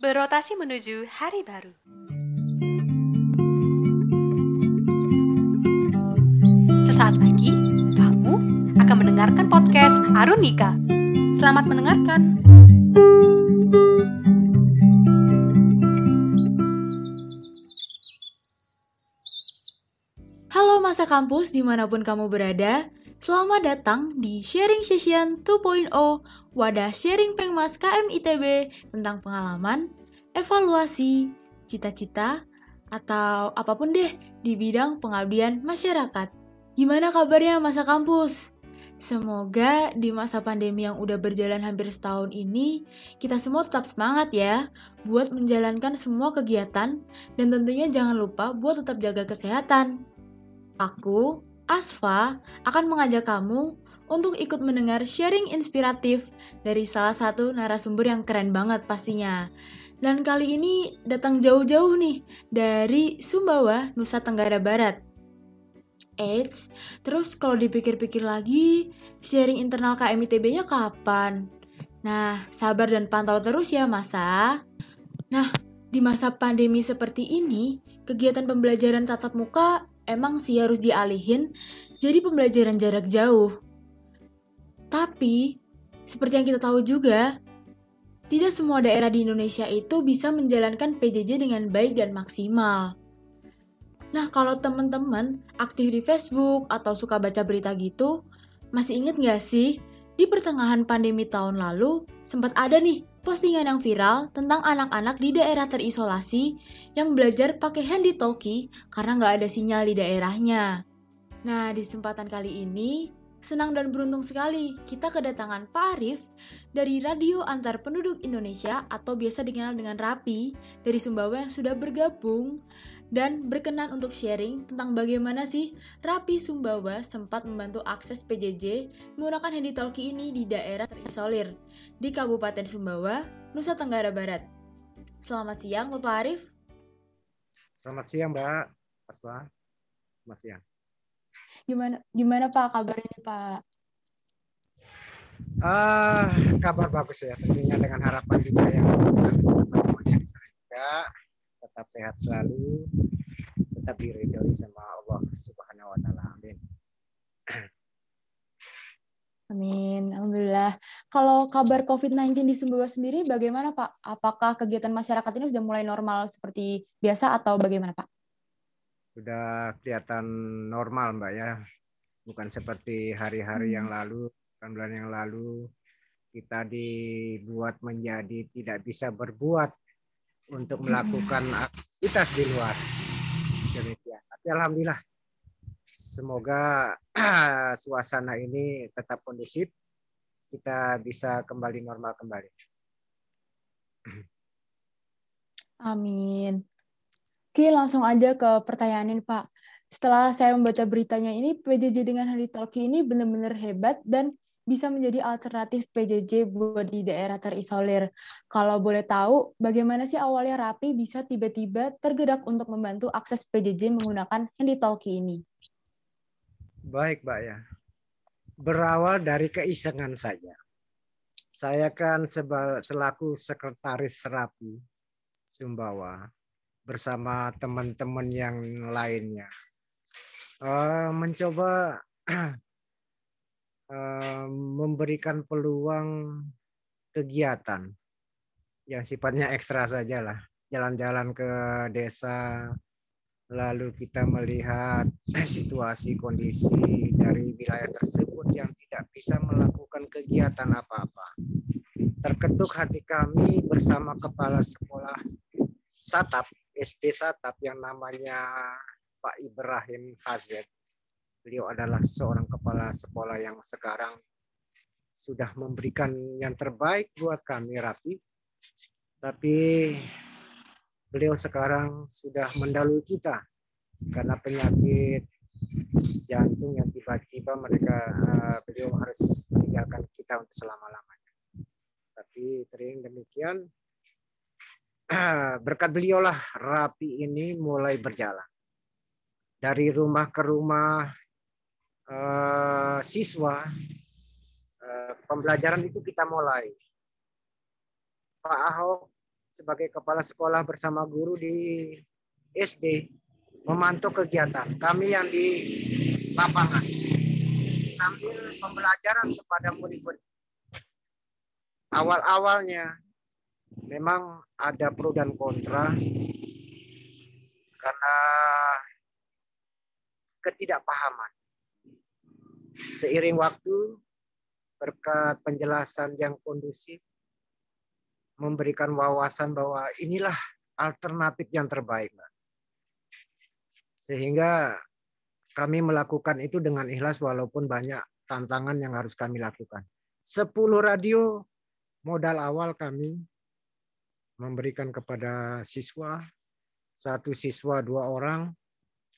berotasi menuju hari baru. Sesaat lagi, kamu akan mendengarkan podcast Arunika. Selamat mendengarkan. Halo masa kampus di mana pun kamu berada, selamat datang di Sharing Session 2.0 Wadah Sharing Pengmas KM ITB tentang pengalaman, evaluasi, cita-cita, atau apa pun deh di bidang pengabdian masyarakat. Gimana kabarnya masa kampus? Semoga di masa pandemi yang udah berjalan hampir setahun ini, kita semua tetap semangat ya buat menjalankan semua kegiatan dan tentunya jangan lupa buat tetap jaga kesehatan. Aku, Asfa, akan mengajak kamu untuk ikut mendengar sharing inspiratif dari salah satu narasumber yang keren banget pastinya. Dan kali ini datang jauh-jauh nih dari Sumbawa, Nusa Tenggara Barat. Eits, terus kalau dipikir-pikir lagi, sharing internal KMITB-nya kapan? Nah, sabar dan pantau terus ya, Masa. Nah, di masa pandemi seperti ini, kegiatan pembelajaran tatap muka emang sih harus dialihin jadi pembelajaran jarak jauh. Tapi, seperti yang kita tahu juga, tidak semua daerah di Indonesia itu bisa menjalankan PJJ dengan baik dan maksimal. Nah, kalau teman-teman aktif di Facebook atau suka baca berita gitu, masih inget nggak sih di pertengahan pandemi tahun lalu sempat ada nih postingan yang viral tentang anak-anak di daerah terisolasi yang belajar pakai handy talkie karena nggak ada sinyal di daerahnya. Nah, di kesempatan kali ini, senang dan beruntung sekali kita kedatangan Pak Arif dari Radio Antar Penduduk Indonesia atau biasa dikenal dengan RAPI dari Sumbawa yang sudah bergabung dan berkenan untuk sharing tentang bagaimana sih Rapi Sumbawa sempat membantu akses PJJ menggunakan handy talkie ini di daerah terisolir di Kabupaten Sumbawa, Nusa Tenggara Barat. Selamat siang, Bapak Arif. Selamat siang, Mbak. Asma. Selamat siang. Gimana gimana Pak kabarnya Pak? Ah, kabar bagus ya. Tentunya dengan harapan juga yang teman-teman yang juga tetap sehat selalu, tetap diridhoi sama Allah Subhanahu wa taala. Amin. Amin, Alhamdulillah. Kalau kabar COVID-19 di Sumbawa sendiri bagaimana Pak? Apakah kegiatan masyarakat ini sudah mulai normal seperti biasa atau bagaimana Pak? Sudah kelihatan normal Mbak ya. Bukan seperti hari-hari hmm. yang lalu, bulan-bulan yang lalu kita dibuat menjadi tidak bisa berbuat untuk melakukan hmm. aktivitas di luar. Demikian. Tapi alhamdulillah Semoga suasana ini tetap kondusif, kita bisa kembali normal kembali. Amin. Oke, langsung aja ke pertanyaan Pak. Setelah saya membaca beritanya ini, PJJ dengan Hadi Talki ini benar-benar hebat dan bisa menjadi alternatif PJJ buat di daerah terisolir. Kalau boleh tahu, bagaimana sih awalnya Rapi bisa tiba-tiba tergerak untuk membantu akses PJJ menggunakan Handy Talkie ini? Baik, Mbak ya. Berawal dari keisengan saja. Saya kan selaku sekretaris Serapi Sumbawa bersama teman-teman yang lainnya uh, mencoba uh, memberikan peluang kegiatan yang sifatnya ekstra saja lah jalan-jalan ke desa lalu kita melihat situasi kondisi dari wilayah tersebut yang tidak bisa melakukan kegiatan apa-apa. Terketuk hati kami bersama kepala sekolah Satap, SD Satap yang namanya Pak Ibrahim Hazet. Beliau adalah seorang kepala sekolah yang sekarang sudah memberikan yang terbaik buat kami Rapi. Tapi beliau sekarang sudah mendalui kita karena penyakit jantung yang tiba-tiba mereka uh, beliau harus meninggalkan kita untuk selama-lamanya. Tapi tering demikian berkat beliau lah rapi ini mulai berjalan dari rumah ke rumah uh, siswa uh, pembelajaran itu kita mulai Pak Ahok sebagai kepala sekolah bersama guru di SD memantau kegiatan kami yang di lapangan sambil pembelajaran kepada murid-murid. Awal-awalnya memang ada pro dan kontra karena ketidakpahaman. Seiring waktu, berkat penjelasan yang kondusif, memberikan wawasan bahwa inilah alternatif yang terbaik. Sehingga kami melakukan itu dengan ikhlas walaupun banyak tantangan yang harus kami lakukan. 10 radio modal awal kami memberikan kepada siswa, satu siswa dua orang,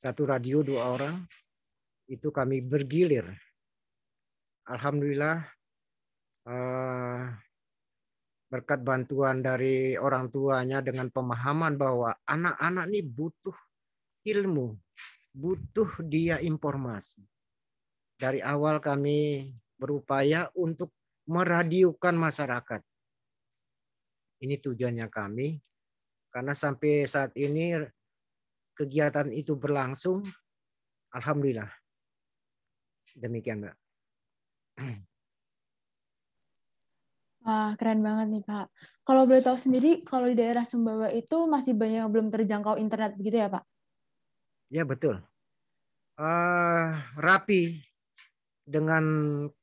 satu radio dua orang, itu kami bergilir. Alhamdulillah eh, berkat bantuan dari orang tuanya dengan pemahaman bahwa anak-anak ini butuh ilmu, butuh dia informasi. Dari awal kami berupaya untuk meradiukan masyarakat. Ini tujuannya kami. Karena sampai saat ini kegiatan itu berlangsung, Alhamdulillah. Demikian, Mbak. Wah, keren banget nih, Kak. Kalau boleh tahu sendiri, kalau di daerah Sumbawa itu masih banyak yang belum terjangkau internet, begitu ya, Pak? Ya, betul. Uh, rapi dengan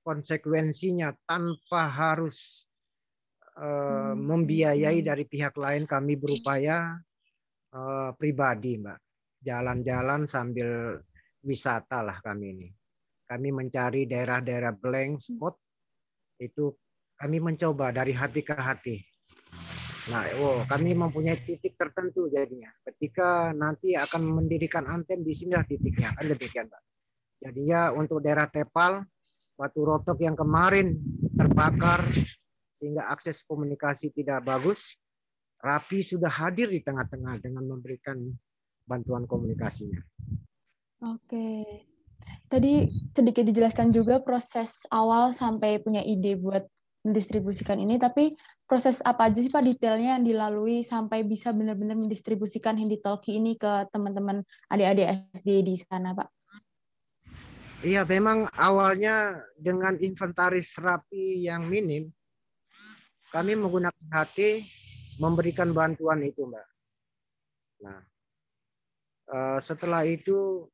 konsekuensinya tanpa harus uh, membiayai dari pihak lain, kami berupaya uh, pribadi, Mbak. Jalan-jalan sambil wisata lah kami ini. Kami mencari daerah-daerah blank spot itu kami mencoba dari hati ke hati. Nah, oh, kami mempunyai titik tertentu jadinya. Ketika nanti akan mendirikan anten di sinilah titiknya, kan demikian, Pak. Jadinya untuk daerah Tepal, Batu Rotok yang kemarin terbakar sehingga akses komunikasi tidak bagus, Rapi sudah hadir di tengah-tengah dengan memberikan bantuan komunikasinya. Oke. Tadi sedikit dijelaskan juga proses awal sampai punya ide buat mendistribusikan ini, tapi proses apa aja sih Pak detailnya yang dilalui sampai bisa benar-benar mendistribusikan Handy Talkie ini ke teman-teman adik-adik SD di sana Pak? Iya, memang awalnya dengan inventaris rapi yang minim, kami menggunakan hati memberikan bantuan itu, Mbak. Nah, eh, setelah itu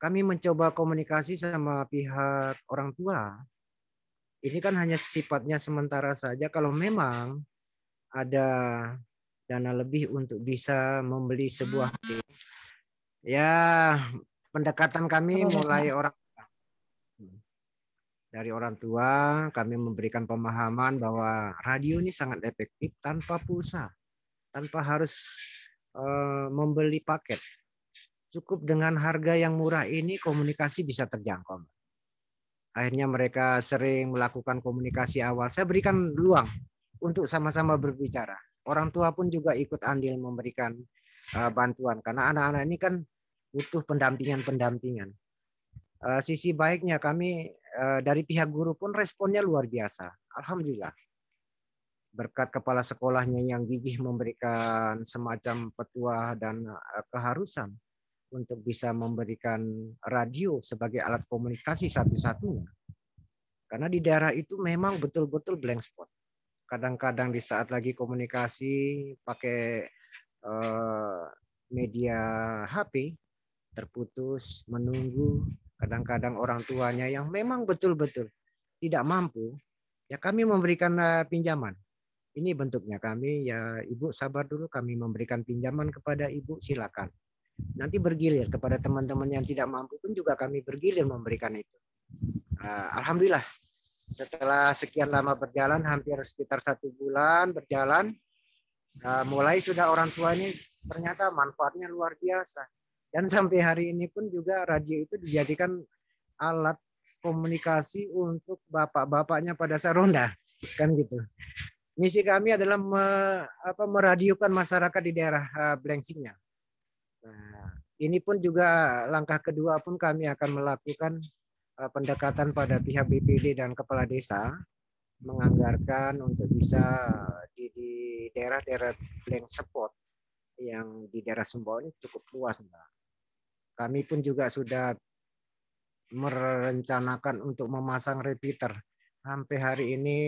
kami mencoba komunikasi sama pihak orang tua ini kan hanya sifatnya sementara saja. Kalau memang ada dana lebih untuk bisa membeli sebuah tim, ya pendekatan kami mulai orang dari orang tua kami memberikan pemahaman bahwa radio ini sangat efektif tanpa pulsa, tanpa harus uh, membeli paket. Cukup dengan harga yang murah ini komunikasi bisa terjangkau. Akhirnya mereka sering melakukan komunikasi awal. Saya berikan ruang untuk sama-sama berbicara. Orang tua pun juga ikut andil memberikan uh, bantuan karena anak-anak ini kan butuh pendampingan-pendampingan. Uh, sisi baiknya kami uh, dari pihak guru pun responnya luar biasa. Alhamdulillah. Berkat kepala sekolahnya yang gigih memberikan semacam petua dan keharusan untuk bisa memberikan radio sebagai alat komunikasi satu-satunya. Karena di daerah itu memang betul-betul blank spot. Kadang-kadang di saat lagi komunikasi pakai uh, media HP terputus, menunggu. Kadang-kadang orang tuanya yang memang betul-betul tidak mampu, ya kami memberikan uh, pinjaman. Ini bentuknya kami ya Ibu sabar dulu kami memberikan pinjaman kepada Ibu silakan nanti bergilir kepada teman-teman yang tidak mampu pun juga kami bergilir memberikan itu. Ah, alhamdulillah. Setelah sekian lama berjalan hampir sekitar satu bulan berjalan ah, mulai sudah orang tua ini ternyata manfaatnya luar biasa. Dan sampai hari ini pun juga radio itu dijadikan alat komunikasi untuk bapak-bapaknya pada saronda kan gitu. Misi kami adalah me, apa, meradiokan masyarakat di daerah uh, Blengsingnya Nah, ini pun juga langkah kedua pun kami akan melakukan uh, pendekatan pada pihak BPD dan kepala desa menganggarkan untuk bisa di daerah-daerah blank spot yang di daerah Sumbawa ini cukup luas Mbak. Kami pun juga sudah merencanakan untuk memasang repeater. Sampai hari ini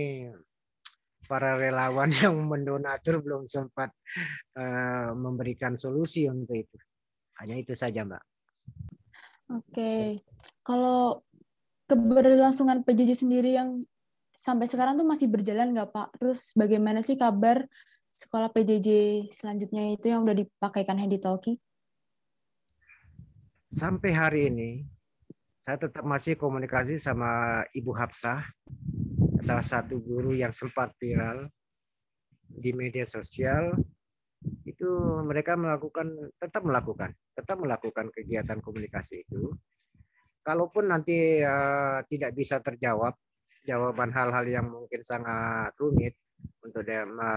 para relawan yang mendonatur belum sempat uh, memberikan solusi untuk itu. Hanya itu saja, Mbak. Oke. Kalau keberlangsungan PJJ sendiri yang sampai sekarang tuh masih berjalan nggak Pak? Terus bagaimana sih kabar sekolah PJJ selanjutnya itu yang udah dipakaikan Handy Talkie? Sampai hari ini saya tetap masih komunikasi sama Ibu Hapsah, salah satu guru yang sempat viral di media sosial. Itu mereka melakukan tetap melakukan, tetap melakukan kegiatan komunikasi itu. Kalaupun nanti uh, tidak bisa terjawab jawaban hal-hal yang mungkin sangat rumit, untuk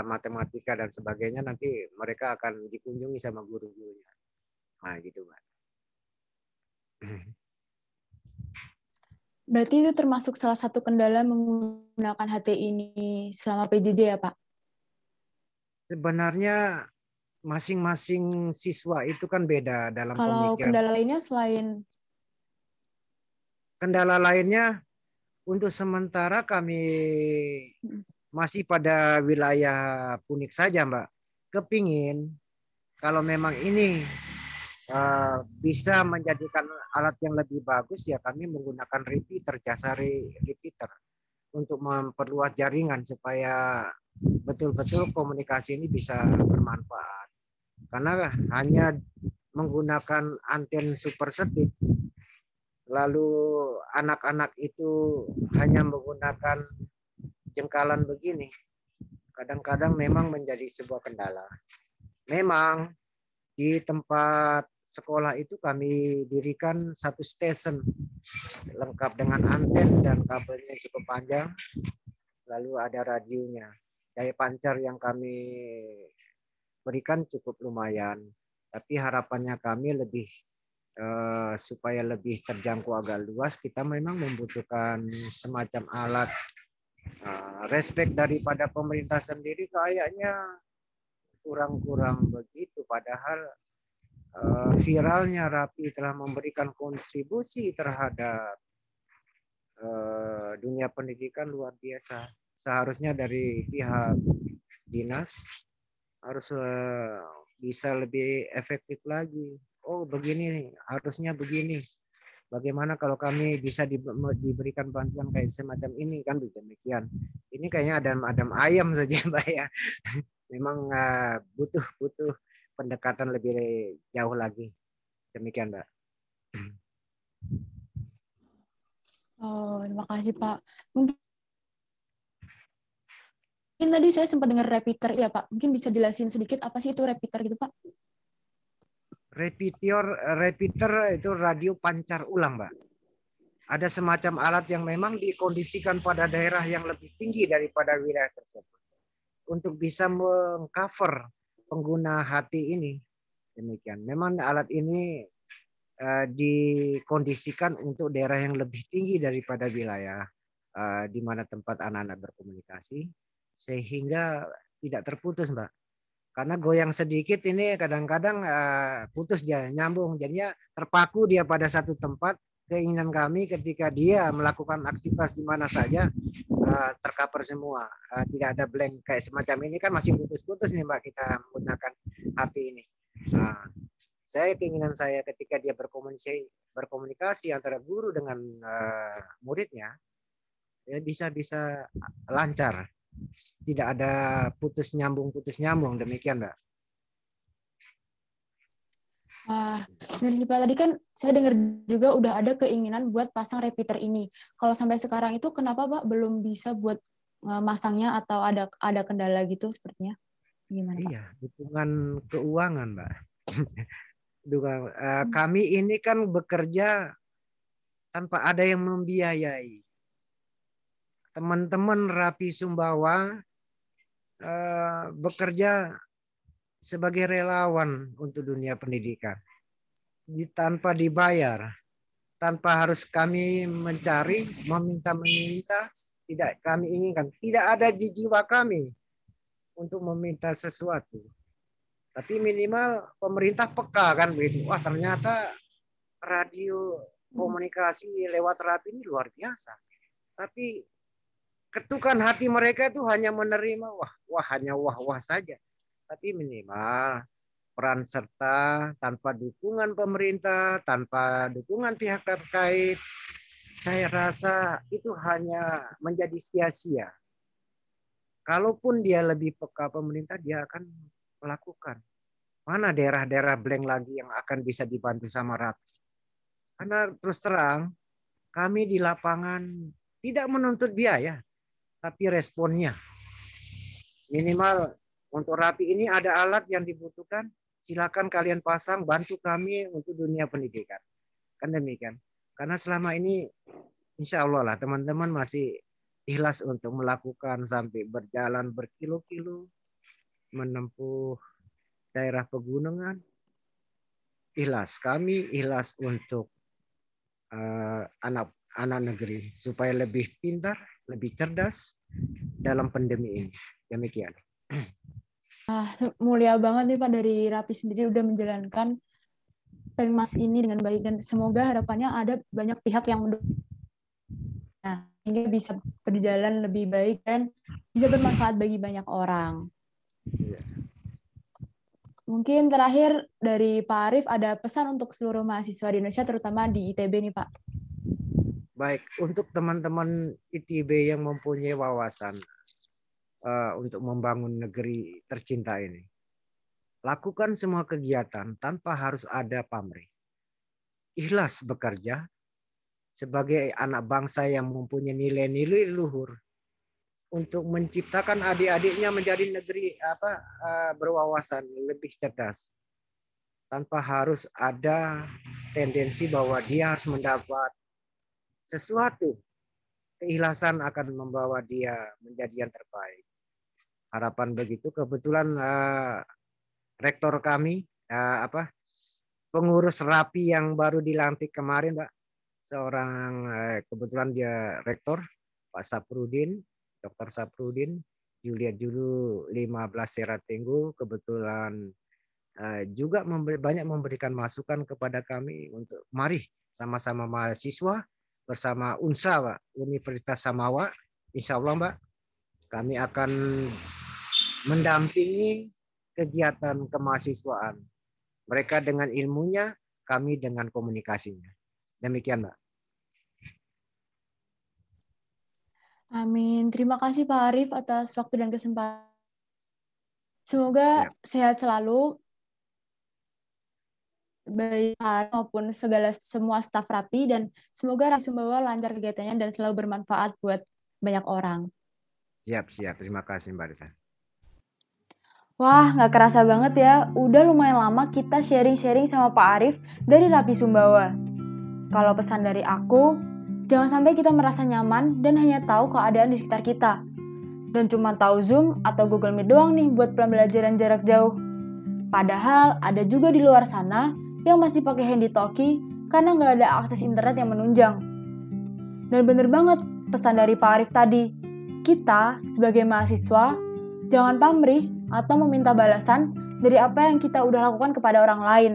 matematika dan sebagainya nanti mereka akan dikunjungi sama guru-gurunya. Nah, gitu, Mbak. Berarti itu termasuk salah satu kendala menggunakan HT ini selama PJJ ya, Pak? Sebenarnya masing-masing siswa itu kan beda dalam Kalau pemikiran. kendala lainnya selain kendala lainnya untuk sementara kami hmm masih pada wilayah Punik saja, Mbak. Kepingin kalau memang ini uh, bisa menjadikan alat yang lebih bagus ya kami menggunakan repeater, jasa repeater untuk memperluas jaringan supaya betul-betul komunikasi ini bisa bermanfaat. Karena hanya menggunakan anten super setik lalu anak-anak itu hanya menggunakan jengkalan begini kadang-kadang memang menjadi sebuah kendala. Memang di tempat sekolah itu kami dirikan satu stesen lengkap dengan anten dan kabelnya cukup panjang. Lalu ada radionya. Daya pancar yang kami berikan cukup lumayan. Tapi harapannya kami lebih eh, supaya lebih terjangkau agak luas, kita memang membutuhkan semacam alat Nah, respect daripada pemerintah sendiri kayaknya kurang-kurang begitu. Padahal viralnya Rapi telah memberikan kontribusi terhadap uh, dunia pendidikan luar biasa. Seharusnya dari pihak dinas harus uh, bisa lebih efektif lagi. Oh begini, harusnya begini bagaimana kalau kami bisa diberikan bantuan kayak semacam ini kan demikian. Ini kayaknya ada adam ayam saja Mbak ya. Memang uh, butuh butuh pendekatan lebih jauh lagi. Demikian Mbak. Oh, terima kasih Pak. Mungkin tadi saya sempat dengar repeater ya Pak. Mungkin bisa jelasin sedikit apa sih itu repeater gitu Pak? repeater repeater itu radio pancar ulang, Mbak. Ada semacam alat yang memang dikondisikan pada daerah yang lebih tinggi daripada wilayah tersebut untuk bisa mengcover pengguna hati ini. Demikian. Memang alat ini uh, dikondisikan untuk daerah yang lebih tinggi daripada wilayah uh, di mana tempat anak-anak berkomunikasi sehingga tidak terputus, Mbak karena goyang sedikit ini kadang-kadang uh, putus dia nyambung jadinya terpaku dia pada satu tempat keinginan kami ketika dia melakukan aktivitas di mana saja uh, tercover semua. Uh, tidak ada blank kayak semacam ini. Kan masih putus-putus nih mbak kita menggunakan HP ini. Nah, saya keinginan saya ketika dia berkomunikasi berkomunikasi antara guru dengan uh, muridnya ya bisa bisa lancar. Tidak ada putus nyambung putus nyambung. Demikian mbak. Wah, dari Pak tadi kan saya dengar juga udah ada keinginan buat pasang repeater ini. Kalau sampai sekarang itu kenapa Pak belum bisa buat e, masangnya atau ada ada kendala gitu sepertinya? Gimana Pak? Iya, dukungan keuangan Mbak. dukungan, uh, kami ini kan bekerja tanpa ada yang membiayai teman-teman Rapi Sumbawa uh, bekerja sebagai relawan untuk dunia pendidikan tanpa dibayar, tanpa harus kami mencari, meminta-meminta, tidak kami inginkan, tidak ada di jiwa kami untuk meminta sesuatu. Tapi minimal pemerintah peka kan begitu. Wah ternyata radio komunikasi lewat rapi ini luar biasa. Tapi ketukan hati mereka itu hanya menerima wah wah hanya wah wah saja. Tapi minimal peran serta tanpa dukungan pemerintah, tanpa dukungan pihak terkait, saya rasa itu hanya menjadi sia-sia. Kalaupun dia lebih peka pemerintah, dia akan melakukan. Mana daerah-daerah blank lagi yang akan bisa dibantu sama Rapi? Karena terus terang, kami di lapangan tidak menuntut biaya, tapi responnya. Minimal untuk Rapi ini ada alat yang dibutuhkan, silakan kalian pasang, bantu kami untuk dunia pendidikan. Kan demikian. Karena selama ini insya Allah lah teman-teman masih ikhlas untuk melakukan sampai berjalan berkilo-kilo menempuh daerah pegunungan. Ikhlas kami ikhlas untuk uh, anak anak negeri supaya lebih pintar, lebih cerdas dalam pandemi ini. Demikian. Ah, mulia banget nih Pak dari Rapi sendiri udah menjalankan Pengmas ini dengan baik dan semoga harapannya ada banyak pihak yang mendukung. Nah, ini bisa berjalan lebih baik dan bisa bermanfaat bagi banyak orang. Iya. Mungkin terakhir dari Pak Arif ada pesan untuk seluruh mahasiswa di Indonesia terutama di ITB nih Pak. Baik, untuk teman-teman ITB yang mempunyai wawasan uh, untuk membangun negeri tercinta ini. Lakukan semua kegiatan tanpa harus ada pamrih. Ikhlas bekerja sebagai anak bangsa yang mempunyai nilai-nilai luhur untuk menciptakan adik-adiknya menjadi negeri apa eh, berwawasan lebih cerdas tanpa harus ada tendensi bahwa dia harus mendapat sesuatu keikhlasan akan membawa dia menjadi yang terbaik harapan begitu. Kebetulan uh, rektor kami uh, apa pengurus rapi yang baru dilantik kemarin Pak seorang uh, kebetulan dia rektor Pak Saprudin Dr. Saprudin Juliet Julu 15 Serat Tenggu. Kebetulan uh, juga memberi, banyak memberikan masukan kepada kami untuk mari sama-sama mahasiswa bersama UNSA Pak Universitas Samawa. Insya Allah Mbak kami akan mendampingi kegiatan kemahasiswaan. Mereka dengan ilmunya, kami dengan komunikasinya. Demikian, Mbak. Amin. Terima kasih Pak Arif atas waktu dan kesempatan. Semoga Siap. sehat selalu baik maupun segala semua staf rapi dan semoga Rapi Sumbawa lancar kegiatannya dan selalu bermanfaat buat banyak orang. Siap, siap. Terima kasih Mbak Rita. Wah, nggak kerasa banget ya. Udah lumayan lama kita sharing-sharing sama Pak Arif dari Rapi Sumbawa. Kalau pesan dari aku, jangan sampai kita merasa nyaman dan hanya tahu keadaan di sekitar kita. Dan cuma tahu Zoom atau Google Meet doang nih buat pembelajaran jarak jauh. Padahal ada juga di luar sana yang masih pakai handy talkie karena nggak ada akses internet yang menunjang. Dan bener banget pesan dari Pak Arif tadi, kita sebagai mahasiswa jangan pamrih atau meminta balasan dari apa yang kita udah lakukan kepada orang lain.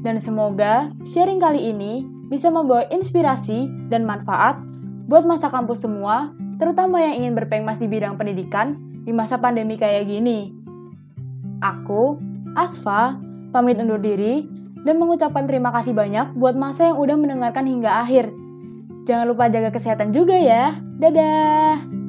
Dan semoga sharing kali ini bisa membawa inspirasi dan manfaat buat masa kampus semua, terutama yang ingin berpengmas di bidang pendidikan di masa pandemi kayak gini. Aku, Asfa, pamit undur diri dan mengucapkan terima kasih banyak buat masa yang udah mendengarkan hingga akhir. Jangan lupa jaga kesehatan juga ya. Dadah!